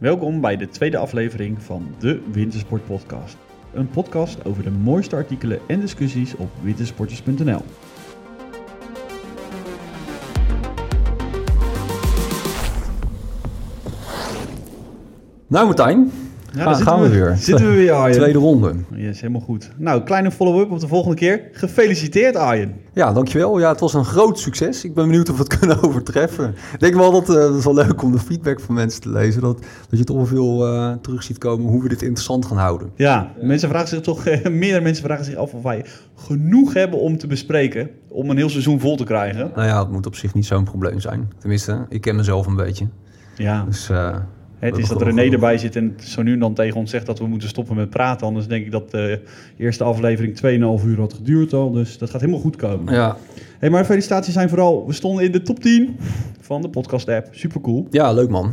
Welkom bij de tweede aflevering van de Wintersport Podcast. Een podcast over de mooiste artikelen en discussies op wintersporters.nl. Nou Martijn, Ja, gaan, daar gaan we, weer. Zitten we weer, Arjen. Tweede ronde. Yes, helemaal goed. Nou, kleine follow-up op de volgende keer. Gefeliciteerd, Arjen. Ja, dankjewel. Ja, het was een groot succes. Ik ben benieuwd of we het kunnen overtreffen. Ik denk wel dat eh, het is wel leuk om de feedback van mensen te lezen. Dat, dat je toch wel veel eh, terug ziet komen hoe we dit interessant gaan houden. Ja, mensen vragen zich toch, eh, meerdere mensen vragen zich af of wij genoeg hebben om te bespreken. Om een heel seizoen vol te krijgen. Nou ja, het moet op zich niet zo'n probleem zijn. Tenminste, ik ken mezelf een beetje. Ja, Dus, eh, het is dat René erbij zit en zo nu en dan tegen ons zegt dat we moeten stoppen met praten. Anders denk ik dat de eerste aflevering 2,5 uur had geduurd al. Dus dat gaat helemaal goed komen. Ja, Hey, maar felicitaties zijn vooral, we stonden in de top 10 van de podcast app. Super cool. ja, leuk man.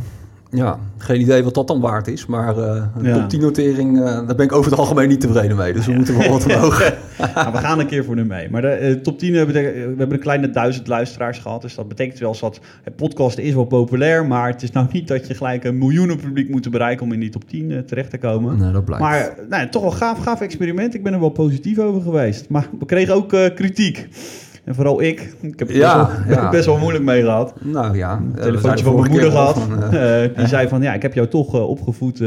Ja, geen idee wat dat dan waard is. Maar eh een Ja. top 10 notering, eh, daar ben ik over het algemeen niet tevreden mee. Dus we moeten wel wat omhoog. Nou, we gaan een keer voor hem mee. Maar de eh, top 10 hebben we, we hebben een kleine duizend luisteraars gehad. Dus dat betekent wel dat het podcast is wel populair. Maar het is nou niet dat je gelijk een miljoenen publiek moet bereiken om in die top 10 eh, terecht te komen. Nee, dat blijkt. Maar nou, toch wel gaaf, gaaf experiment. Ik ben er wel positief over geweest. Maar we kregen ook kritiek. En vooral ik. Ik heb Ja, best, wel, ja. best wel moeilijk mee gehad. Nou ja, Een eh, telefoontje van mijn moeder gehad. van, eh, Eh, die zei van, ja, ik heb jou toch opgevoed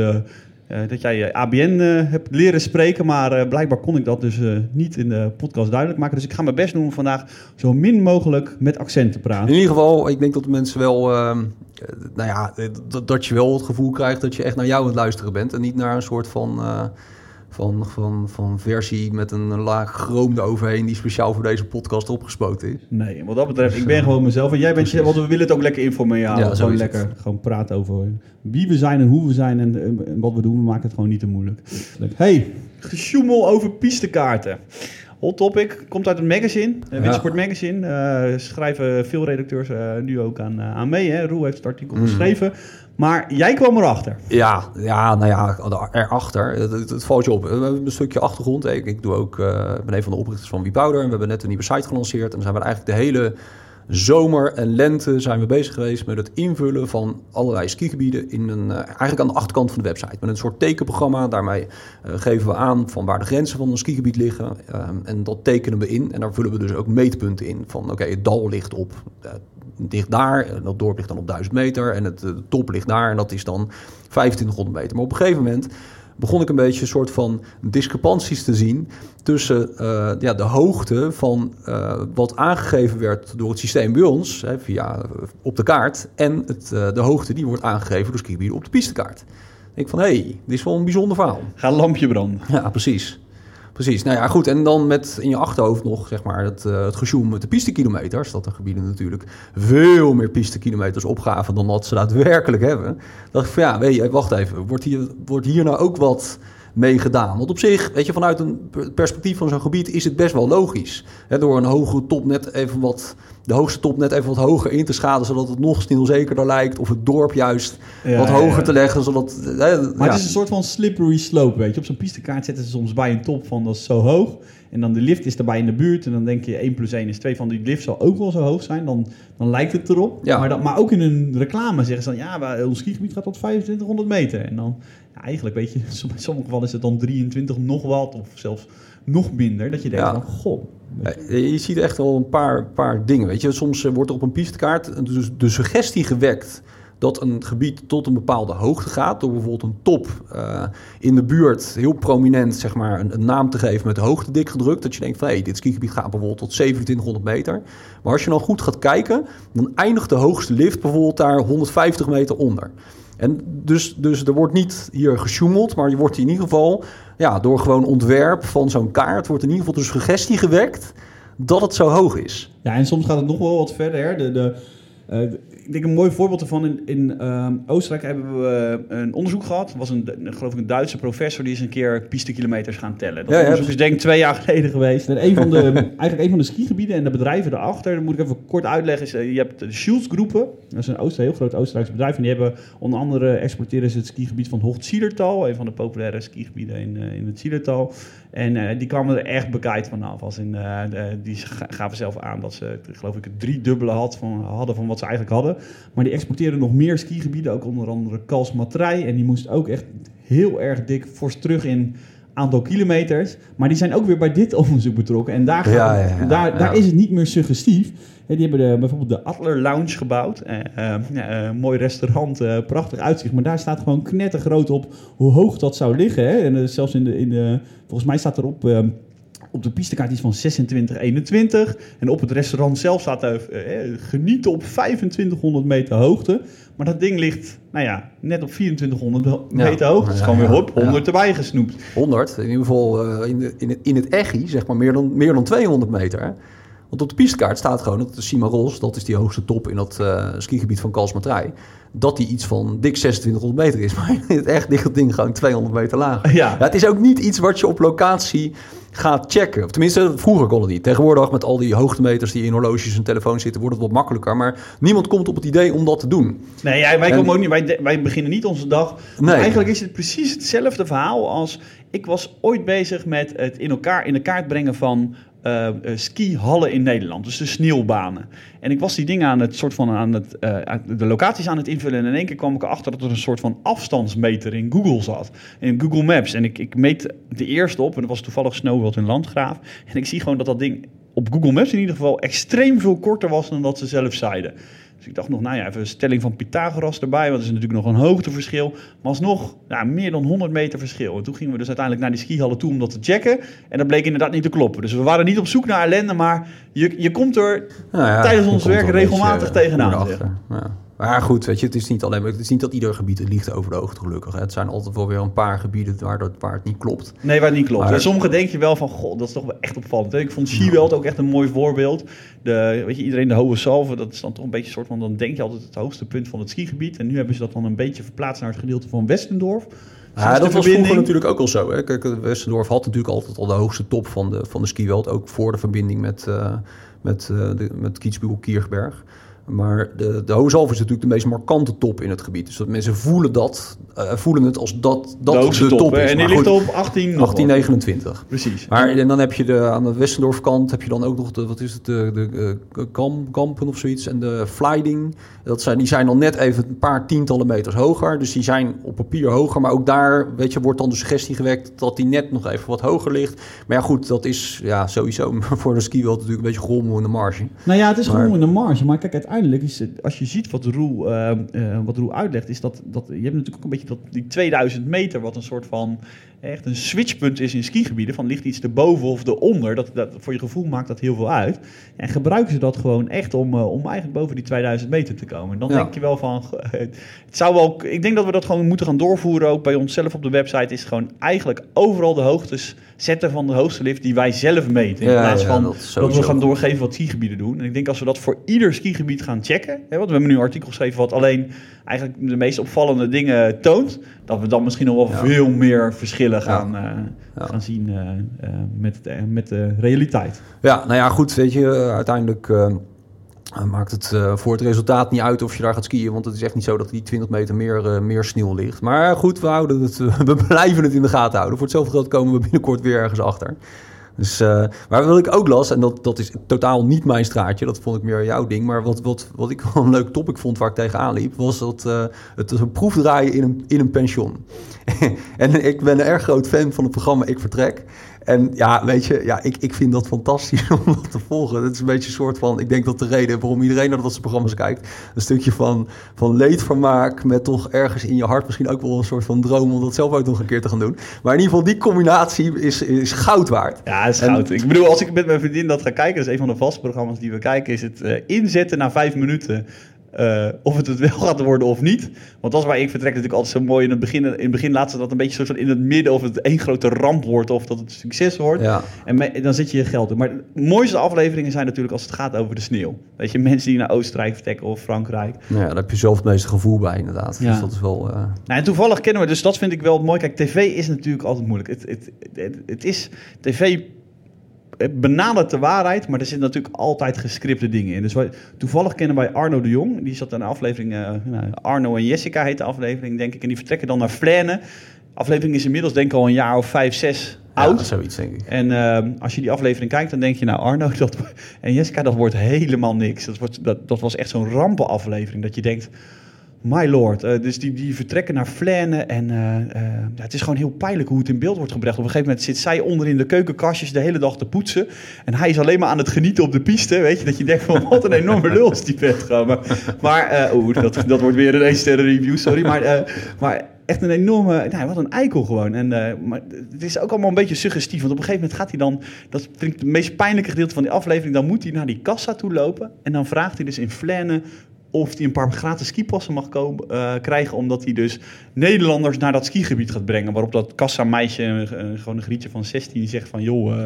dat jij ABN hebt leren spreken. Maar blijkbaar kon ik dat dus niet in de podcast duidelijk maken. Dus ik ga mijn best doen om vandaag zo min mogelijk met accent te praten. In ieder geval, ik denk dat de mensen wel, ehm, eh, nou ja, dat, dat je wel het gevoel krijgt dat je echt naar jou aan het luisteren bent. En niet naar een soort van, van, van, van versie met een laag chroom eroverheen die speciaal voor deze podcast opgespoten is. Nee, wat dat betreft, ik ben gewoon mezelf. En jij bent je, want we willen het ook lekker informeel houden. Ja, gewoon het. lekker gewoon praten over wie we zijn en hoe we zijn en, eh, en wat we doen. We maken het gewoon niet te moeilijk. Hey, gesjoemel over pistekaarten. Hot topic, komt uit het magazine, uh, Ja. Wintersport Magazine. Eh, schrijven veel redacteurs eh, nu ook aan, eh, aan mee. Hè? Roel heeft het artikel Mhm. geschreven. Maar jij kwam erachter. Ja, ja, nou ja, erachter. Het, het, valt je op. We hebben een stukje achtergrond. Ik, ik doe ook, eh, ben een van de oprichters van Wiebouwer. En we hebben net een nieuwe site gelanceerd. En dan zijn we eigenlijk de hele zomer en lente zijn we bezig geweest met het invullen van allerlei skigebieden in een, eh, eigenlijk aan de achterkant van de website. Met een soort tekenprogramma. Daarmee eh, geven we aan van waar de grenzen van een skigebied liggen. Ehm, en dat tekenen we in. En daar vullen we dus ook meetpunten in. Van oké, het dal ligt op eh, ligt daar. En dat dorp ligt dan op 1000 meter. En het de top ligt daar. En dat is dan 2500 meter. Maar op een gegeven moment begon ik een beetje een soort van discrepanties te zien tussen eh, ja, de hoogte van eh, wat aangegeven werd door het systeem bij ons, hè, via eh, op de kaart, en het, de hoogte die wordt aangegeven door skigebieden op de pistekaart. Ik denk van, hé, hey, dit is wel een bijzonder verhaal. Ga een lampje branden. Ja, precies. Precies. Nou ja, goed. En dan met in je achterhoofd nog, zeg maar, het, eh het met de pistekilometers. Dat de gebieden natuurlijk veel meer pistekilometers opgaven dan dat ze daadwerkelijk hebben. dacht ik van ja, weet je, wacht even. Wordt hier, wordt hier nou ook wat mee gedaan? Want op zich, weet je, vanuit een per- perspectief van zo'n gebied is het best wel logisch. Hè, door een hogere top net even wat, de hoogste top net even wat hoger in te schaden, zodat het nog stilzekerder lijkt. Of het dorp juist Ja, wat hoger ja. te leggen, zodat... hè, Maar het is een soort van slippery slope, weet je. Op zo'n pistekaart zetten ze soms bij een top van dat is zo hoog. En dan de lift is erbij in de buurt. En dan denk je 1 plus 1 is 2 van die lift zal ook wel zo hoog zijn. Dan, dan lijkt het erop. Ja. Maar, dat, maar ook in een reclame zeggen ze dan... Ja, ons skigebied gaat tot 2500 meter. En dan, ja, eigenlijk weet je... In sommige gevallen is het dan 23 nog wat. Of zelfs nog minder. Dat je denkt Ja. van, goh. Je ziet echt wel een paar, paar dingen. Weet je. Soms eh, wordt er op een pistekaart dus de suggestie gewekt dat een gebied tot een bepaalde hoogte gaat. Door bijvoorbeeld een top eh, in de buurt heel prominent zeg maar, een, een naam te geven met de hoogte dik gedrukt. Dat je denkt van hé, dit skigebied gaat bijvoorbeeld tot 2700 meter. Maar als je dan goed gaat kijken, dan eindigt de hoogste lift bijvoorbeeld daar 150 meter onder. En dus, dus er wordt niet hier gesjoemeld, maar je wordt in ieder geval, ja, door gewoon ontwerp van zo'n kaart, wordt in ieder geval de suggestie gewekt dat het zo hoog is. Ja, en soms gaat het nog wel wat verder. Hè. De, de, eh, ik denk een mooi voorbeeld ervan. In, in ehm, Oostenrijk hebben we eh, een onderzoek gehad. Er was een, geloof ik een Duitse professor die is een keer pistekilometers gaan tellen. Dat Ja, ja, onderzoek is denk ik twee jaar geleden geweest. En een van de, eigenlijk een van de skigebieden en de bedrijven daarachter, dat moet ik even kort uitleggen, is eh, je hebt de Schulz-groepen. Dat is een Ooster, heel groot Oostenrijks bedrijf. En die hebben onder andere exporteren ze het skigebied van Hocht-Zielertal, een van de populaire skigebieden in, eh, in het Zielertal. En eh, die kwamen er echt bekijkt vanaf. Als in, eh, die ga- gaven zelf aan dat ze, geloof ik, het driedubbele had van, hadden van wat ze eigenlijk hadden. Maar die exporteerden nog meer skigebieden, ook onder andere Kalsmatrij. En die moest ook echt heel erg dik fors terug in aantal kilometers. Maar die zijn ook weer bij dit onderzoek betrokken. En daar, gaat Ja, het- ja, ja, daar, daar is het niet meer suggestief. Die hebben de, bijvoorbeeld de Adler Lounge gebouwd. Eh, eh, eh, mooi restaurant, prachtig uitzicht. Maar daar staat gewoon knettergroot op hoe hoog dat zou liggen. Hè. En zelfs in de, in de, volgens mij staat erop... eh, op de pistekaart iets van 2621. En op het restaurant zelf staat er eh, genieten op 2500 meter hoogte. Maar dat ding ligt, nou ja, net op 2400 meter hoogte. Het is gewoon weer hop, ja. 100 erbij gesnoept. 100, in ieder geval eh, in, de, in, het, in het Echi, zeg maar meer dan, meer dan 200 meter. hè. Want op de pistekaart staat gewoon dat de Cimaros, dat is die hoogste top in dat eh, skigebied van Kalsmatrij, dat die iets van dik 2600 meter is. Maar in het echt ligt ding gewoon 200 meter laag. Ja. het is ook niet iets wat je op locatie gaat checken. Of tenminste, vroeger kon het niet. Tegenwoordig met al die hoogtemeters die in horloges en telefoons zitten, wordt het wat makkelijker. Maar niemand komt op het idee om dat te doen. Nee, ja, wij, En- komen ook niet, wij, wij beginnen niet onze dag. Nee. Eigenlijk is het precies hetzelfde verhaal als... Ik was ooit bezig met het in, elkaar, in de kaart brengen van eh, eh, skihallen in Nederland. Dus de sneeuwbanen. En ik was die dingen aan het soort van aan het, eh, de locaties aan het invullen. En in één keer kwam ik erachter dat er een soort van afstandsmeter in Google zat. In Google Maps. En ik, ik meet de eerste op. En dat was toevallig Snowworld in Landgraaf. En ik zie gewoon dat dat ding op Google Maps in ieder geval extreem veel korter was dan dat ze zelf zeiden. Dus ik dacht nog, nou ja, even een stelling van Pythagoras erbij, want er is natuurlijk nog een hoogteverschil. Maar alsnog, ja, meer dan 100 meter verschil. En toen gingen we dus uiteindelijk naar die skihallen toe om dat te checken. En dat bleek inderdaad niet te kloppen. Dus we waren niet op zoek naar ellende, maar je, je komt er Nou ja, tijdens ons werk er regelmatig eh, tegenaan. Ja. Maar goed, weet je, het is niet alleen maar, het is niet dat ieder gebied het ligt over de hoogte gelukkig. hè. Het zijn altijd wel weer een paar gebieden waar, dat, waar het niet klopt. Nee, waar het niet klopt. Maar- En sommige denk je wel van, god, dat is toch wel echt opvallend. hè? Ik vond Skiveld ook echt een mooi voorbeeld. De, weet je, iedereen de Hoge Salve, dat is dan toch een beetje een soort van, dan denk je altijd het hoogste punt van het skigebied. En nu hebben ze dat dan een beetje verplaatst naar het gedeelte van Westendorf. Ja, dat was vroeger natuurlijk ook al zo. Hè. Kijk, Westendorf had natuurlijk altijd al de hoogste top van de, van de skiweld. Ook voor de verbinding met, eh met, eh de, met. Maar de, de is natuurlijk de meest markante top in het gebied. Dus dat mensen voelen, dat, eh, voelen het als dat, dat de de top, is. En die ligt op 18 nog wat. 1829. Precies. Maar en dan heb je de, aan de Westendorfkant heb je dan ook nog de, wat is het, de, de, eh, Kam, Kampen of zoiets. En de Flyding, dat zijn, die zijn dan net even een paar tientallen meters hoger. Dus die zijn op papier hoger. Maar ook daar, weet je, wordt dan de suggestie gewekt dat die net nog even wat hoger ligt. Maar ja goed, dat is ja, sowieso voor de ski wel natuurlijk een beetje grommel in de marge. Nou ja, het is Maar- gewoon in de marge. Maar kijk, uiteindelijk het, als je ziet wat Roel, eh, eh, wat Roel uitlegt, is dat, dat je hebt natuurlijk ook een beetje dat, die 2000 meter, wat een soort van echt een switchpunt is in skigebieden. Van ligt iets erboven of eronder. Dat, dat, voor je gevoel maakt dat heel veel uit. En gebruiken ze dat gewoon echt om, eh, om eigenlijk boven die 2000 meter te komen. En dan Ja. denk je wel van, het zou wel, ik denk dat we dat gewoon moeten gaan doorvoeren. Ook bij onszelf op de website is gewoon eigenlijk overal de hoogtes zetten van de hoogste lift die wij zelf meten. In Ja, plaats ja, van dat we gaan doorgeven wat skigebieden doen. En ik denk als we dat voor ieder skigebied gaan checken. Hè, want we hebben nu een artikel geschreven wat alleen eigenlijk de meest opvallende dingen toont. Dat we dan misschien nog wel Ja. veel meer verschillen gaan, eh, Ja. gaan zien eh, eh, met, met de realiteit. Ja, nou ja, goed, weet je, uiteindelijk maakt het voor het resultaat niet uit of je daar gaat skiën. Want het is echt niet zo dat die 20 meter meer, meer sneeuw ligt. Maar goed, we, houden het, we blijven het in de gaten houden. Voor hetzelfde geld komen we binnenkort weer ergens achter. Dus, eh, maar wat ik ook las, en dat, dat is totaal niet mijn straatje, dat vond ik meer jouw ding. Maar wat, wat, wat ik wel een leuk topic vond waar ik tegenaan liep, was dat eh, het een proefdraaien in een, in een pension. en ik ben een erg groot fan van het programma Ik Vertrek. En ja, weet je, ja, ik, ik vind dat fantastisch om dat te volgen. Het is een beetje een soort van, ik denk dat de reden waarom iedereen naar dat soort programma's kijkt, een stukje van, van leedvermaak met toch ergens in je hart misschien ook wel een soort van droom om dat zelf ook nog een keer te gaan doen. Maar in ieder geval, die combinatie is, is goud waard. Ja, is En- goud. Ik bedoel, als ik met mijn vriendin dat ga kijken, dat is een van de vaste programma's die we kijken, is het eh, inzetten na vijf minuten. Eh, of het het wel gaat worden of niet. Want dat is waar ik vertrek natuurlijk altijd zo mooi. In het begin, in het begin laat ze dat een beetje soort van in het midden. Of het één grote ramp wordt of dat het succes wordt. Ja. En me- dan zit je je geld in. Maar de mooiste afleveringen zijn natuurlijk als het gaat over de sneeuw. Weet je, mensen die naar Oostenrijk vertrekken of Frankrijk. Nou ja, daar heb je zelf het meeste gevoel bij, inderdaad. Ja. Dus dat is wel... eh, Nou, en toevallig kennen we, dus dat vind ik wel mooi. Kijk, tv is natuurlijk altijd moeilijk. Het, het, het, het is, tv benadert de waarheid, maar er zitten natuurlijk altijd gescripte dingen in. Dus wij, toevallig kennen wij Arno de Jong. Die zat in een aflevering, eh, nou, Arno en Jessica heet de aflevering, denk ik. En die vertrekken dan naar Flaine. Aflevering is inmiddels denk ik al een jaar of vijf, zes oud. Zoiets denk ik. En uh, als je die aflevering kijkt, dan denk je, nou Arno dat, en Jessica, dat wordt helemaal niks. Dat, wordt, dat, dat was echt zo'n rampenaflevering. Dat je denkt, my lord. Uh, dus die, die vertrekken naar Flaine. En uh, ja, het is gewoon heel pijnlijk hoe het in beeld wordt gebracht. Op een gegeven moment zit zij onder in de keukenkastjes de hele dag te poetsen. En hij is alleen maar aan het genieten op de piste. Weet je, dat je denkt van wat een enorme lul is die vet. Maar, maar dat, dat wordt weer een 1 sterren review, sorry. Maar, maar echt een enorme, nou, wat een eikel gewoon. En, maar het is ook allemaal een beetje suggestief. Want op een gegeven moment gaat hij dan, dat vind ik het meest pijnlijke gedeelte van die aflevering, dan moet hij naar die kassa toe lopen. En dan vraagt hij dus in Flaine of hij een paar gratis skipassen mag komen, uh, krijgen, omdat hij dus Nederlanders naar dat skigebied gaat brengen. Waarop dat kassameisje, gewoon een grietje van 16, zegt van, joh, uh,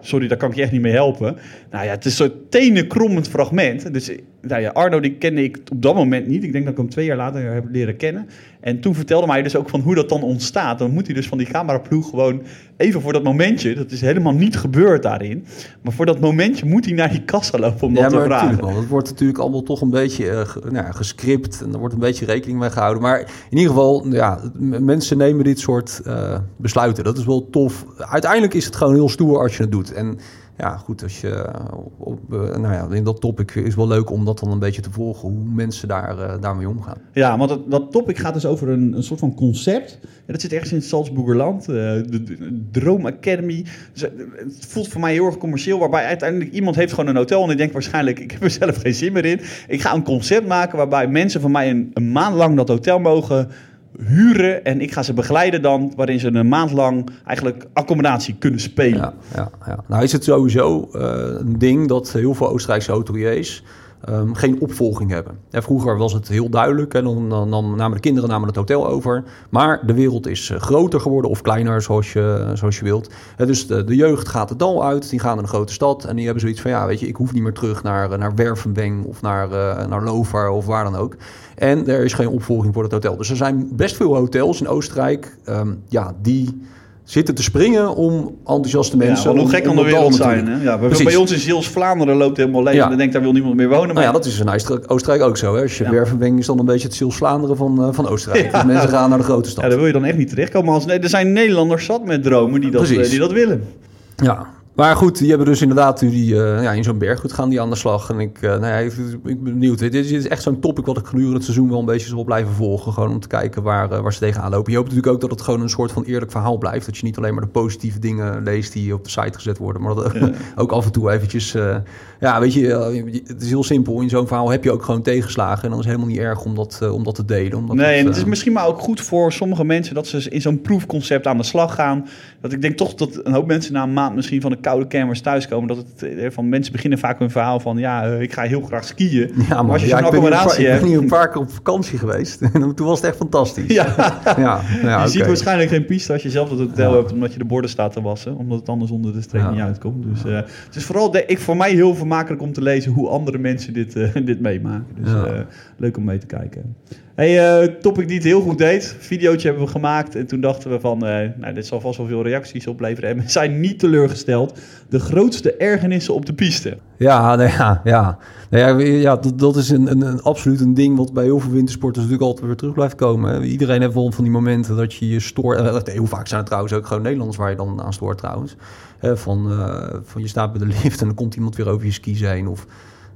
sorry, daar kan ik je echt niet mee helpen. Nou ja, het is zo'n tenenkrommend fragment. Dus nou ja, Arno die kende ik op dat moment niet. Ik denk dat ik hem twee jaar later heb leren kennen. En toen vertelde mij dus ook van hoe dat dan ontstaat. Dan moet hij dus van die cameraploeg gewoon even voor dat momentje. Dat is helemaal niet gebeurd daarin. Maar voor dat momentje moet hij naar die kassa lopen om ja, dat te vragen. natuurlijk wel. Het wordt natuurlijk allemaal toch een beetje uh, ge, nou, gescript. En er wordt een beetje rekening mee gehouden. Maar in ieder geval, ja, mensen nemen dit soort uh, besluiten. Dat is wel tof. Uiteindelijk is het gewoon heel stoer als je het doet. En ja, goed, als je op, nou ja, in dat topic is wel leuk om dat dan een beetje te volgen, hoe mensen daar, uh, daarmee omgaan. Ja, want dat, topic gaat dus over een, een soort van concept. Ja, dat zit ergens in het Salzburgerland, de, de Droom Academy. Dus, het voelt voor mij heel erg commercieel, waarbij uiteindelijk iemand heeft gewoon een hotel en ik denk waarschijnlijk, ik heb er zelf geen zin meer in. Ik ga een concept maken waarbij mensen van mij een maand lang dat hotel mogen huren en ik ga ze begeleiden dan, waarin ze een maand lang eigenlijk accommodatie kunnen spelen. Ja, ja, ja. Nou is het sowieso uh, een ding dat heel veel Oostenrijkse hoteliers um, geen opvolging hebben. Ja, vroeger was het heel duidelijk, hè, dan, dan, namen de kinderen namen het hotel over, maar de wereld is groter geworden of kleiner zoals je, zoals je wilt. Dus de, de, jeugd gaat het dal uit, die gaan naar een grote stad en die hebben zoiets van, ja weet je, ik hoef niet meer terug naar, naar Wervenbeng of naar, uh, naar Lovar of waar dan ook. En er is geen opvolging voor het hotel. Dus er zijn best veel hotels in Oostenrijk um, ja, die zitten te springen om enthousiaste mensen. Ja, hoe gek kan de wereld zijn. Hè? Ja, bij, bij ons in Zeeuws-Vlaanderen loopt helemaal leeg. Ja. En denkt, daar wil niemand meer wonen. Maar... Nou ja, dat is in Oostenrijk ook zo. Hè? Als je ja. Wervenweng is dan een beetje het Zeeuws-Vlaanderen van, uh, van Oostenrijk. Dus mensen gaan naar de grote stad. Ja, daar wil je dan echt niet terechtkomen. Als, nee, er zijn Nederlanders zat met dromen die dat, uh, die dat willen. Ja, maar goed, die hebben dus inderdaad die, uh, ja, in zo'n berggoed gaan die aan de slag. En ik, uh, nou ja, ik, ik ben benieuwd. Dit is, dit is echt zo'n topic wat ik gedurende het seizoen wel een beetje zal blijven volgen. Gewoon om te kijken waar, uh, waar ze tegenaan lopen. Je hoopt natuurlijk ook dat het gewoon een soort van eerlijk verhaal blijft. Dat je niet alleen maar de positieve dingen leest die op de site gezet worden. Maar dat ja. ook af en toe eventjes... ja, weet je, het is heel simpel. In zo'n verhaal heb je ook gewoon tegenslagen. En dan is het helemaal niet erg om dat, om dat te delen. Omdat nee, het, en het is misschien maar ook goed voor sommige mensen... dat ze in zo'n proefconcept aan de slag gaan. Dat ik denk toch dat een hoop mensen na een maand misschien van de koude kermis thuis komen, dat het van mensen beginnen vaak hun verhaal van ja, uh, ik ga heel graag skiën. Ja, maar, maar als je ja, zo'n accommodatie hebt. Ik ben hier een paar keer op vakantie geweest en toen was het echt fantastisch. Ja, ja, ja je okay. ziet waarschijnlijk geen piste als je zelf het hotel hebt, omdat je de borden staat te wassen, omdat het anders onder de streep niet uitkomt. Dus uh, het is vooral de, ik, voor mij heel vermakelijk om te lezen hoe andere mensen dit, uh, dit meemaken. Dus leuk om mee te kijken. Hey, uh, topic die het heel goed deed. Videootje hebben we gemaakt. En toen dachten we van, uh, nou, dit zal vast wel veel reacties opleveren. En we zijn niet teleurgesteld. De grootste ergernissen op de piste. Ja, nou ja, ja. Nou ja, ja dat, dat is een, een, absoluut een ding wat bij heel veel wintersporters natuurlijk altijd weer terug blijft komen. Iedereen heeft wel van die momenten dat je je stoort. Heel vaak zijn het trouwens ook gewoon Nederlanders waar je dan aan stoort trouwens. Van, uh, van je staat bij de lift en dan komt iemand weer over je skis heen. Of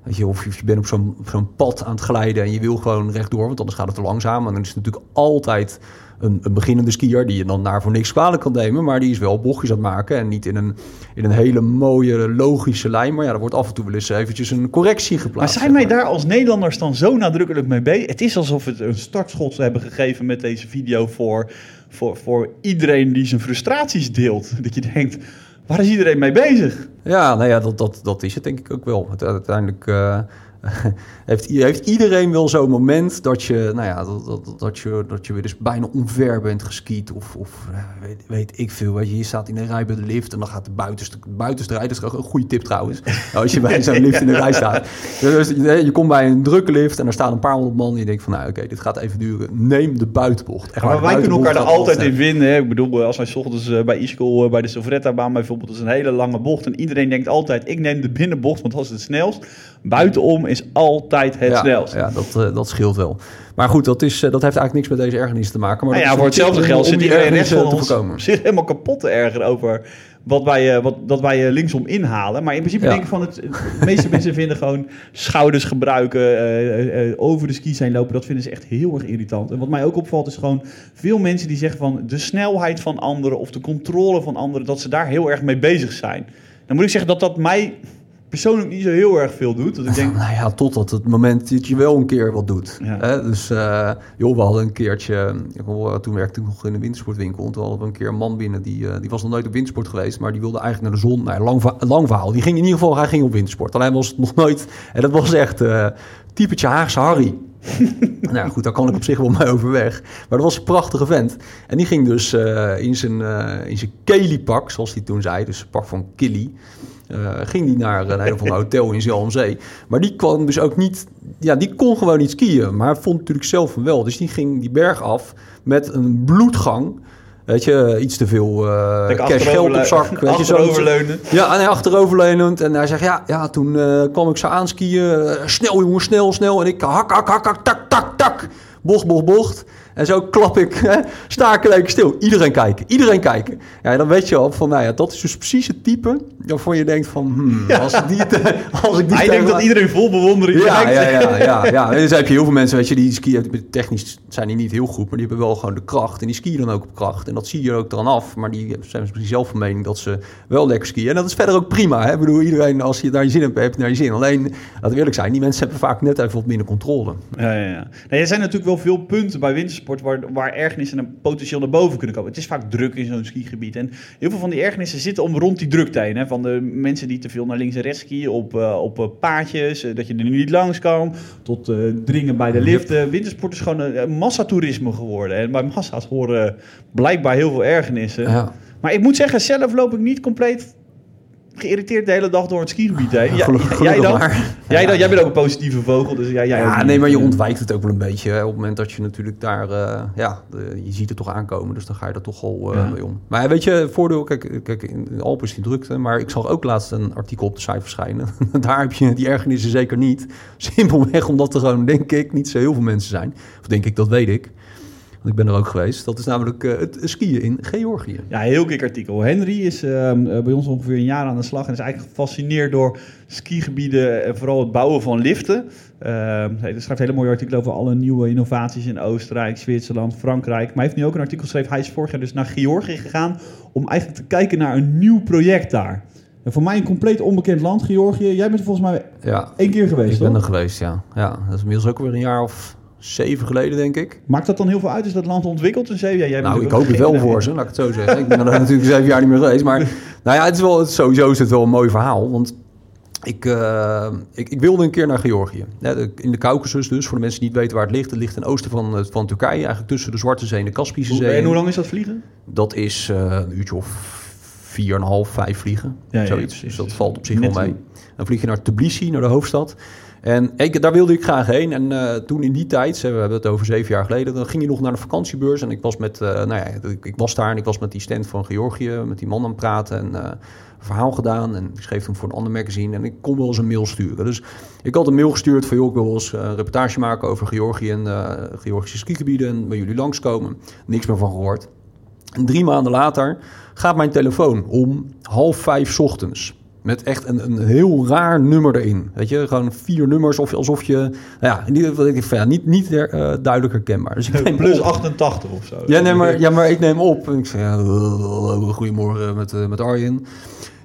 Weet je, of je bent op zo'n zo'n pad aan het glijden en je wil gewoon rechtdoor, want anders gaat het te langzaam. En dan is het natuurlijk altijd een, een beginnende skier die je dan daar voor niks kwalijk kan nemen, maar die is wel bochtjes aan het maken en niet in een, in een hele mooie, logische lijn. Maar ja, er wordt af en toe wel eens eventjes een correctie geplaatst. Maar zijn wij daar als Nederlanders dan zo nadrukkelijk mee bezig? Het is alsof we een startschot hebben gegeven met deze video voor, voor, voor iedereen die zijn frustraties deelt. Dat je denkt, Waar is iedereen mee bezig? Ja, nou ja, dat, dat, dat is het denk ik ook wel. Uiteindelijk uh, heeft, heeft iedereen wel zo'n moment dat je, nou ja, dat, dat, dat, je, dat je weer eens bijna onver bent geskiet. Of, of weet, weet, ik veel. Weet je, je staat in een rij bij de lift en dan gaat de buitenste, buitenste rij. Dat is een goede tip trouwens. Als je bij zo'n lift in de rij staat. Dus je, je komt bij een drukke lift en er staan een paar honderd man. En je denkt van, nou oké, okay, dit gaat even duren. Neem de buitenbocht. Echt, maar wij kunnen elkaar er altijd in vinden. Hè? Ik bedoel, als wij ochtends bij e-school bij de Sovretta-baan bijvoorbeeld, is een hele lange bocht. En iedereen denkt altijd, ik neem de binnenbocht, want dat is het snelst. Buitenom is altijd het ja, snelst. Ja, dat, uh, dat scheelt wel. Maar goed, dat, is, uh, dat heeft eigenlijk niks met deze ergernis te maken. Maar nou ja, voor hetzelfde geld zit iedereen rechts van ons voorkomen. zich helemaal kapot te ergeren over wat wij, uh, wat, dat wij linksom inhalen. Maar in principe ja. denk ik van het, de meeste mensen vinden gewoon schouders gebruiken, over de skis heen lopen. Dat vinden ze echt heel erg irritant. En wat mij ook opvalt is gewoon veel mensen die zeggen van de snelheid van anderen of de controle van anderen, dat ze daar heel erg mee bezig zijn. Dan moet ik zeggen dat dat mij persoonlijk niet zo heel erg veel doet. Dat ik denk... Nou ja, totdat het moment dat je wel een keer wat doet. Ja. Hè? Dus uh, joh, we hadden een keertje... Toen werkte ik nog in een wintersportwinkel. Toen hadden we een keer een man binnen. Die, uh, die was nog nooit op wintersport geweest. Maar die wilde eigenlijk naar de zon. Nou, lang, lang verhaal. Die ging in ieder geval hij ging op wintersport. Alleen was het nog nooit... En dat was echt uh, typetje Haagse Harry. nou goed, daar kan ik op zich wel mee overweg. Maar dat was een prachtige vent. En die ging dus uh, in zijn, uh, in zijn Kelly-pak, zoals hij toen zei. Dus een pak van Killy. Uh, ging die naar een ander hotel in Zalmzee. Maar die kwam dus ook niet... Ja, die kon gewoon niet skiën. Maar vond natuurlijk zelf wel. Dus die ging die berg af met een bloedgang... Weet je, iets te veel uh, cash geld op zak. Weet achteroverleunend. Je, ja, nee, achteroverleunend. En hij zegt, ja, ja toen uh, kwam ik zo aanskiën. Uh, snel jongen, snel, snel. En ik hak, hak, hak, hak, tak, tak, tak. Bocht, bocht, bocht. En zo klap ik, hè, sta ik stil. Iedereen kijken, iedereen kijken. Ja, dan weet je al van, nou ja, dat is dus precies het type waarvan je denkt van, hmm, als ik die, als ik die Hij denkt dat iedereen vol bewondering ja, ja, ja, ja, ja. En dan heb je heel veel mensen, weet je, die skiën, technisch zijn die niet heel goed, maar die hebben wel gewoon de kracht. En die skiën dan ook op kracht. En dat zie je er ook dan af. Maar die zijn misschien zelf van mening dat ze wel lekker skiën. En dat is verder ook prima. Hè? Ik bedoel, iedereen, als je naar je zin hebt, heb je naar je zin. Alleen, laten we eerlijk zijn, die mensen hebben vaak net even wat minder controle. Ja, ja, ja. Nee, er zijn natuurlijk wel veel punten bij wintersport waar, waar ergernissen en potentieel naar boven kunnen komen. Het is vaak druk in zo'n skigebied. En heel veel van die ergernissen zitten om rond die. Hè? Van de mensen die te veel naar links en rechts skiën op, uh, op uh, paadjes, uh, dat je er nu niet langs kan, tot dringen bij de liften. Wintersport is gewoon een massatoerisme geworden. En bij massa's horen blijkbaar heel veel ergernissen. Ja. Maar ik moet zeggen, zelf loop ik niet compleet geïrriteerd de hele dag door het skigebied heen. Ja, Gelukkig jij dan? maar. Jij, dan? jij bent ook een positieve vogel, dus ja, jij ook Ja, nee, maar je ontwijkt het ook wel een beetje. Hè. Op het moment dat je natuurlijk daar, uh, ja, de, je ziet het toch aankomen, dus dan ga je er toch al uh, Ja. mee om. Maar weet je, voordeel, kijk, kijk in de Alpen is die drukte, maar ik zag ook laatst een artikel op de site verschijnen. daar heb je die ergernissen zeker niet. Simpelweg omdat er gewoon, denk ik, niet zo heel veel mensen zijn. Of denk ik, dat weet ik. Want ik ben er ook geweest. Dat is namelijk uh, het skiën in Georgië. Ja, heel dik artikel. Henry is uh, bij ons ongeveer een jaar aan de slag en is eigenlijk gefascineerd door skigebieden en vooral het bouwen van liften. Uh, hij schrijft hele mooie artikelen over alle nieuwe innovaties in Oostenrijk, Zwitserland, Frankrijk. Maar hij heeft nu ook een artikel geschreven. Hij is vorig jaar dus naar Georgië gegaan om eigenlijk te kijken naar een nieuw project daar. En voor mij een compleet onbekend land, Georgië. Jij bent er volgens mij Ja, één keer geweest, ik ben er geweest, ja. ja. Dat is inmiddels ook weer een jaar of zeven geleden, denk ik. Maakt dat dan heel veel uit? Is dat land ontwikkeld? En zeven? Ja, jij Nou, ik hoop het wel voor ze, laat ik het zo zeggen. Ik ben er natuurlijk zeven jaar niet meer geweest. Maar nou ja, het is wel, het, sowieso is het wel een mooi verhaal. Want ik, eh, ik, ik wilde een keer naar Georgië. Ja, in de Caucasus dus, voor de mensen die niet weten waar het ligt. Het ligt ten oosten van, eh, van Turkije, eigenlijk tussen de Zwarte Zee en de Kaspische Zee. En hoe lang is dat vliegen? Dat is eh, een uurtje of vier en een half, vijf vliegen. Ja, ja, zoiets. precies. Dus dat valt op zich wel mee. Dan vlieg je naar Tbilisi, naar de hoofdstad. En ik, daar wilde ik graag heen. En eh, toen in die tijd, we hebben het over zeven jaar geleden, dan ging je nog naar de vakantiebeurs. En ik was met, eh, nou ja, ik, ik was daar en ik was met die stand van Georgië, met die man aan het praten en eh, een verhaal gedaan. En ik schreef hem voor een ander magazine en ik kon wel eens een mail sturen. Dus ik had een mail gestuurd van, joh, ik wil wel eens een reportage maken over Georgië en Georgische skigebieden en bij jullie langskomen. Niks meer van gehoord. En drie maanden later gaat mijn telefoon om half vijf ochtends. Met echt een, een heel raar nummer erin. Weet je, gewoon vier nummers of, alsof je... Nou ja, ja, niet, niet her- eh, duidelijk herkenbaar. Dus ik Plus op. 88 of zo. Ja, nee, maar, ja, maar ik neem op. En ik zeg, ja, goedemorgen met, eh, met Arjen.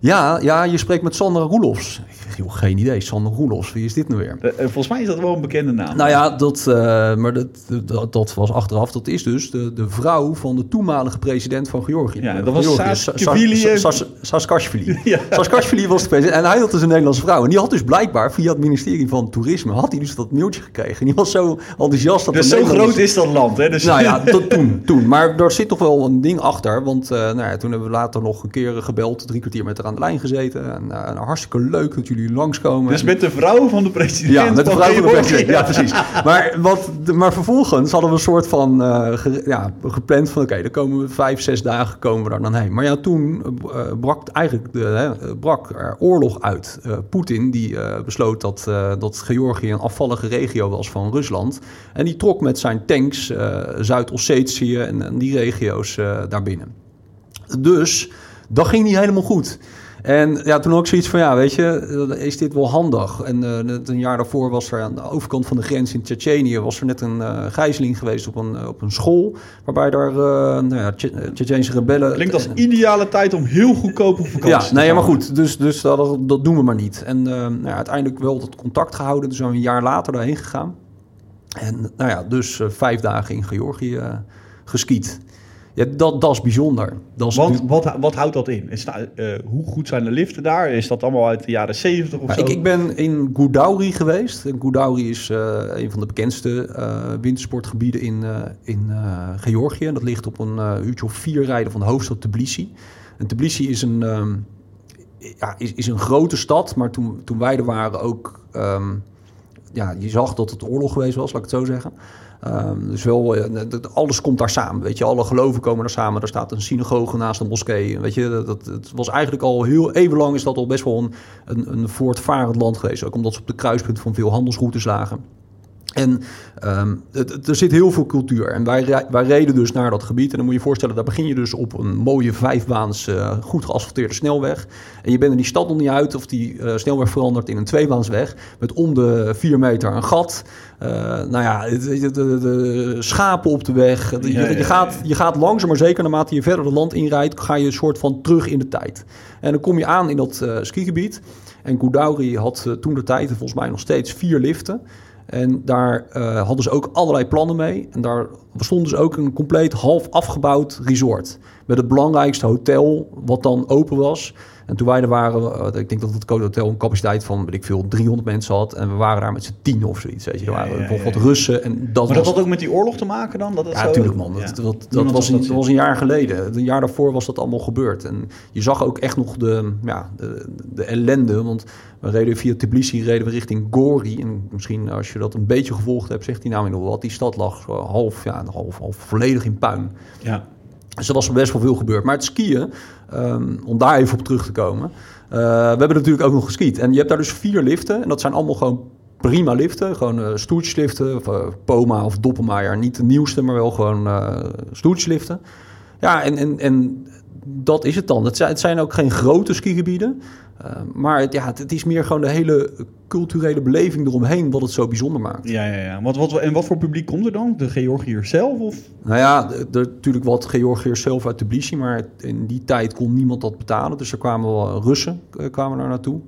Ja, ja, je spreekt met Sandra Roelofs. Joh, geen idee. Sandra Roelofs, wie is dit nou weer? Eh, eh, volgens mij is dat wel een bekende naam. Nou ja, dat, eh, maar dat, dat, dat was achteraf. Dat is dus de, de vrouw van de toenmalige president van Georgië. Ja, dat was Georgië, Saakashvili. Sa- Sa- Sa- Saakashvili. Ja. Saakashvili was de president. En hij had dus een Nederlandse vrouw. En die had dus blijkbaar via het ministerie van Toerisme... had hij dus dat mailtje gekregen. En die was zo enthousiast. Dat dus zo groot is dat land, hè? Dus nou ja, toen, toen. Maar er zit toch wel een ding achter. Want nou ja, toen hebben we later nog een keer gebeld, drie kwartier met haar aan de lijn gezeten. En, uh, hartstikke leuk dat jullie langskomen. Dus met de vrouw van de president? Ja, met de vrouw van de president, ja precies. Maar, wat, maar vervolgens hadden we een soort van uh, ge, ja, gepland van... oké, dan komen we vijf, zes dagen komen we daar dan heen. Maar ja, toen uh, brak eigenlijk de, brak er oorlog uit. Poetin die besloot dat, dat Georgië een afvallige regio was van Rusland. En die trok met zijn tanks Zuid-Ossetië en, en, die regio's daarbinnen. Dus dat ging niet helemaal goed. En ja, toen ook zoiets van, ja, weet je, is dit wel handig? En uh, een jaar daarvoor was er aan de overkant van de grens in Tsjetsjenië... was er net een uh, gijzeling geweest op een, op een school... waarbij daar, uh, nou ja, rebellen... Klinkt als ideale tijd om heel goedkoop op vakantie ja, nee, maar goed, dus, dus dat, dat doen we maar niet. En nou ja, uiteindelijk wel dat contact gehouden. Dus zijn we een jaar later daarheen gegaan. En nou ja, dus vijf dagen in Georgië geskiet. Ja, dat, dat is bijzonder. Dat is Want wat, wat houdt dat in? Is, uh, hoe goed zijn de liften daar? Is dat allemaal uit de jaren 70 of nou, zo? Ik, ik, ben in Goudauri geweest. Goudauri is uh, een van de bekendste uh, wintersportgebieden in, in Georgië. Dat ligt op een uurtje of vier rijden van de hoofdstad Tbilisi. En Tbilisi is een, um, ja, is, is een grote stad, maar toen, toen wij er waren ook... Um, ja, je zag dat het oorlog geweest was, laat ik het zo zeggen. Um, dus wel, alles komt daar samen. Weet je, alle geloven komen daar samen. Er staat een synagoge naast een moskee. Weet je, dat, het was eigenlijk al heel even lang is dat al best wel een, een, een voortvarend land geweest. Ook omdat ze op de kruispunt van veel handelsroutes lagen. En um, het, er zit heel veel cultuur. En wij, wij reden dus naar dat gebied. En dan moet je je voorstellen, daar begin je dus op een mooie vijfbaans, uh, goed geasfalteerde snelweg. En je bent er die stad nog niet uit of die uh, snelweg verandert in een tweebaansweg. Met om de vier meter een gat. Uh, nou ja, de, de, de, schapen op de weg. Je, ja, ja, je, gaat, je gaat langzaam, maar zeker naarmate je verder het land inrijdt, ga je een soort van terug in de tijd. En dan kom je aan in dat skigebied. En Goudauri had toen de tijd, volgens mij nog steeds, vier liften. En daar uh, hadden ze ook allerlei plannen mee. En daar stond dus ook een compleet half afgebouwd resort. Met het belangrijkste hotel wat dan open was. En toen wij er waren, uh, ik denk dat het hotel een capaciteit van, weet ik veel, 300 mensen had. En we waren daar met z'n tien of zoiets. Weet je. Ja, ja, wat Russen. En dat maar dat had ook met die oorlog te maken dan? Dat het ja, natuurlijk man. Dat, dat, dat, was, een, dat was een jaar geleden. Een jaar daarvoor was dat allemaal gebeurd. En je zag ook echt nog de, ja, de, de ellende. Want we reden via Tbilisi reden we richting Gori. En misschien als je dat een beetje gevolgd hebt, zegt die naam nog wat. Die stad lag half, ja, half, half volledig in puin. Ja. Dus er was best wel veel gebeurd. Maar het skiën, um, om daar even op terug te komen. Uh, we hebben natuurlijk ook nog geskiet. En je hebt daar dus vier liften. En dat zijn allemaal gewoon prima liften. Gewoon uh, of uh, Poma of Doppenmaier. Niet de nieuwste, maar wel gewoon uh. Ja, en, en, en dat is het dan. Het zijn, het zijn ook geen grote skigebieden. Uh, maar het, ja, het, het, is meer gewoon de hele culturele beleving eromheen wat het zo bijzonder maakt. Ja, ja, ja. Wat, wat, en wat voor publiek komt er dan? De Georgiërs zelf? Of? Nou ja, natuurlijk wat Georgiërs zelf uit Tbilisi, maar in die tijd kon niemand dat betalen. Dus er kwamen wel Russen kwamen daar naartoe.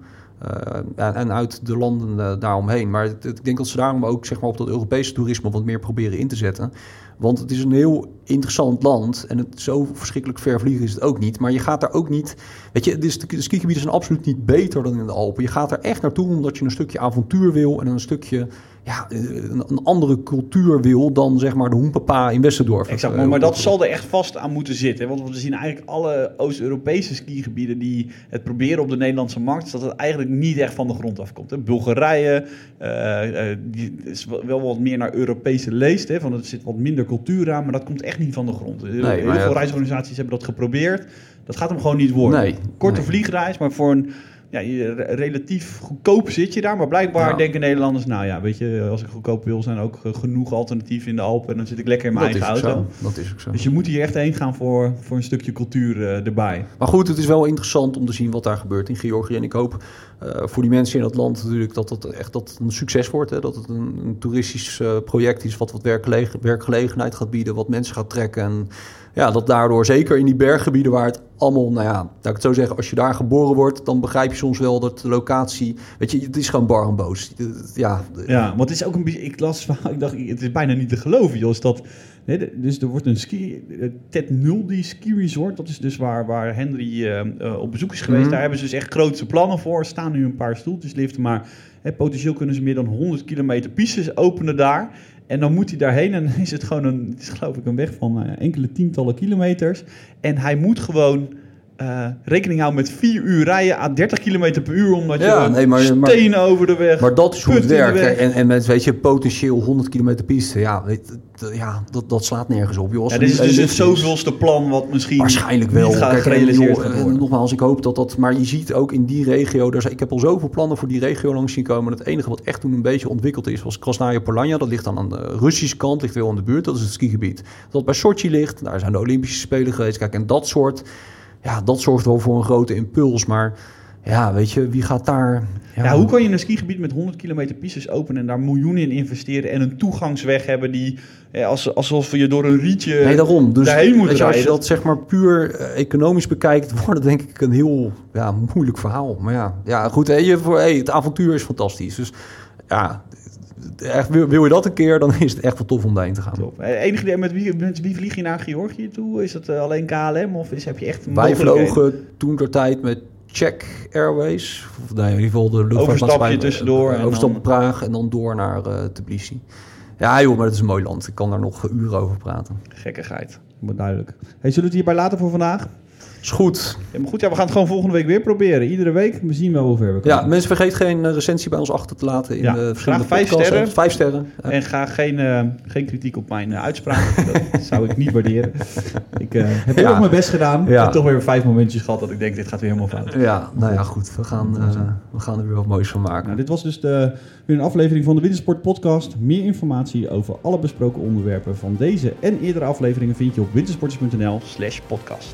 Uh, en, en, uit de landen uh, daaromheen. Maar het, ik denk dat ze daarom ook zeg maar, op dat Europese toerisme wat meer proberen in te zetten. Want het is een heel interessant land. En het zo verschrikkelijk ver vliegen is het ook niet. Maar je gaat daar ook niet. Weet je, dus de skigebieden zijn absoluut niet beter dan in de Alpen. Je gaat er echt naartoe omdat je een stukje avontuur wil. En een stukje. Ja, een, andere cultuur wil dan zeg maar de Hoenpapa in Westendorf. Exact, maar, maar dat zal er echt vast aan moeten zitten. Want we zien eigenlijk alle Oost-Europese skigebieden die het proberen op de Nederlandse markt, dat het eigenlijk niet echt van de grond afkomt. Bulgarije uh, uh, die is wel wat meer naar Europese leest. Hè, van er zit wat minder cultuur aan, maar dat komt echt niet van de grond. Nee, Heel veel reisorganisaties hebben dat geprobeerd. Dat gaat hem gewoon niet worden. Nee, Korte nee. vliegreis, maar voor een ja, je, relatief goedkoop zit je daar. Maar blijkbaar Ja. denken Nederlanders, nou ja, weet je, als ik goedkoop wil, zijn ook eh, genoeg alternatieven in de Alpen. En dan zit ik lekker in mijn dat eigen auto. zo. Dat is ook zo. Dus je moet hier echt heen gaan voor, voor een stukje cultuur eh, erbij. Maar goed, het is wel interessant om te zien wat daar gebeurt in Georgië. En ik hoop eh, voor die mensen in dat land natuurlijk dat het echt dat een succes wordt. Hè? Dat het een, een toeristisch project is wat wat werkgele- werkgelegenheid gaat bieden, wat mensen gaat trekken. En ja, dat daardoor zeker in die berggebieden waar het allemaal, nou ja, laat ik het zo zeggen, als je daar geboren wordt, dan begrijp je soms wel dat de locatie, weet je, het is gewoon bar en boos. Ja, Ja, want het is ook een beetje, ik las ik dacht, het is bijna niet te geloven, joh. Is dat, nee, dus er wordt een ski, eh, Ted Nuldi Ski Resort, dat is dus waar, waar Henry eh, eh, op bezoek is geweest. Mhm. Daar hebben ze dus echt grootse plannen voor. Er staan nu een paar stoeltjesliften, maar hè, potentieel kunnen ze meer dan 100 kilometer pistes openen daar. En dan moet hij daarheen en dan is het gewoon een, is geloof ik een weg van eh, enkele tientallen kilometers. En hij moet gewoon eh, rekening houden met 4 uur rijden aan 30 km per uur. Omdat Ja, je nee, maar- stenen over de weg. Maar dat is hoe het werkt. En, en met, weet je, potentieel 100 kilometer piste. Ja, ja dat, dat slaat nergens op. Joh. Ja, dit is dus het zoveelste plan wat misschien Waarschijnlijk wel. niet gaat Kijk, en, joh, en nogmaals, ik hoop dat dat... Maar je ziet ook in die regio... Dus ik heb al zoveel plannen voor die regio langs zien komen. Het enige wat echt toen een beetje ontwikkeld is... was Krasnaya Polanja. Dat ligt dan aan de Russische kant. Ligt wel in de buurt. Dat is het skigebied. Dat bij Sochi ligt. Daar zijn de Olympische Spelen geweest. Kijk, en dat soort... Ja, dat zorgt wel voor een grote impuls. Maar ja, weet je, wie gaat daar... Ja, hoe kan je een skigebied met 100 kilometer pistes openen en daar miljoenen in investeren en een toegangsweg hebben die eh, als, alsof je door een rietje Nee, daarom. Dus daarheen moet als je dat zeg maar puur eh, economisch bekijkt, wordt het denk ik een heel ja, moeilijk verhaal. Maar ja, ja goed, hè, je, voor, hey, het avontuur is fantastisch. Dus ja, echt, wil, wil je dat een keer, dan is het echt wel tof om daarheen te gaan. Top. Eh, Enige idee met wie, met wie vlieg je naar Georgië toe? Is dat eh, alleen KLM of is, heb je echt Wij vlogen toen ter tijd met Czech Airways. Of nee, in ieder geval de luchtvaartmaatschappij. Overstapje tussendoor en Overstap dan- Praag en dan door naar eh Tbilisi. Ja joh, maar het is een mooi land. Ik kan daar nog uren over praten. Gekkigheid. Duidelijk. Hey, zullen we het hierbij laten voor vandaag? Is goed. Ja, maar goed, ja, we gaan het gewoon volgende week weer proberen. Iedere week. We zien wel hoe ver we komen. Ja, mensen vergeet geen eh, recensie bij ons achter te laten in Ja, de graag verschillende vijf sterren. Vijf sterren. Ja. En ga geen, eh, geen kritiek op mijn uh, uitspraak. dat zou ik niet waarderen. Ik uh, heb heel Ja. erg mijn best gedaan. Ik heb toch weer vijf momentjes gehad dat ik denk, dit gaat weer helemaal fout. Ja, nou ja, goed. We gaan, we gaan er weer wat moois van maken. Nou, dit was dus de, weer een aflevering van de Wintersport Podcast. Meer informatie over alle besproken onderwerpen van deze en eerdere afleveringen vind je op wintersporters.nl slash podcast.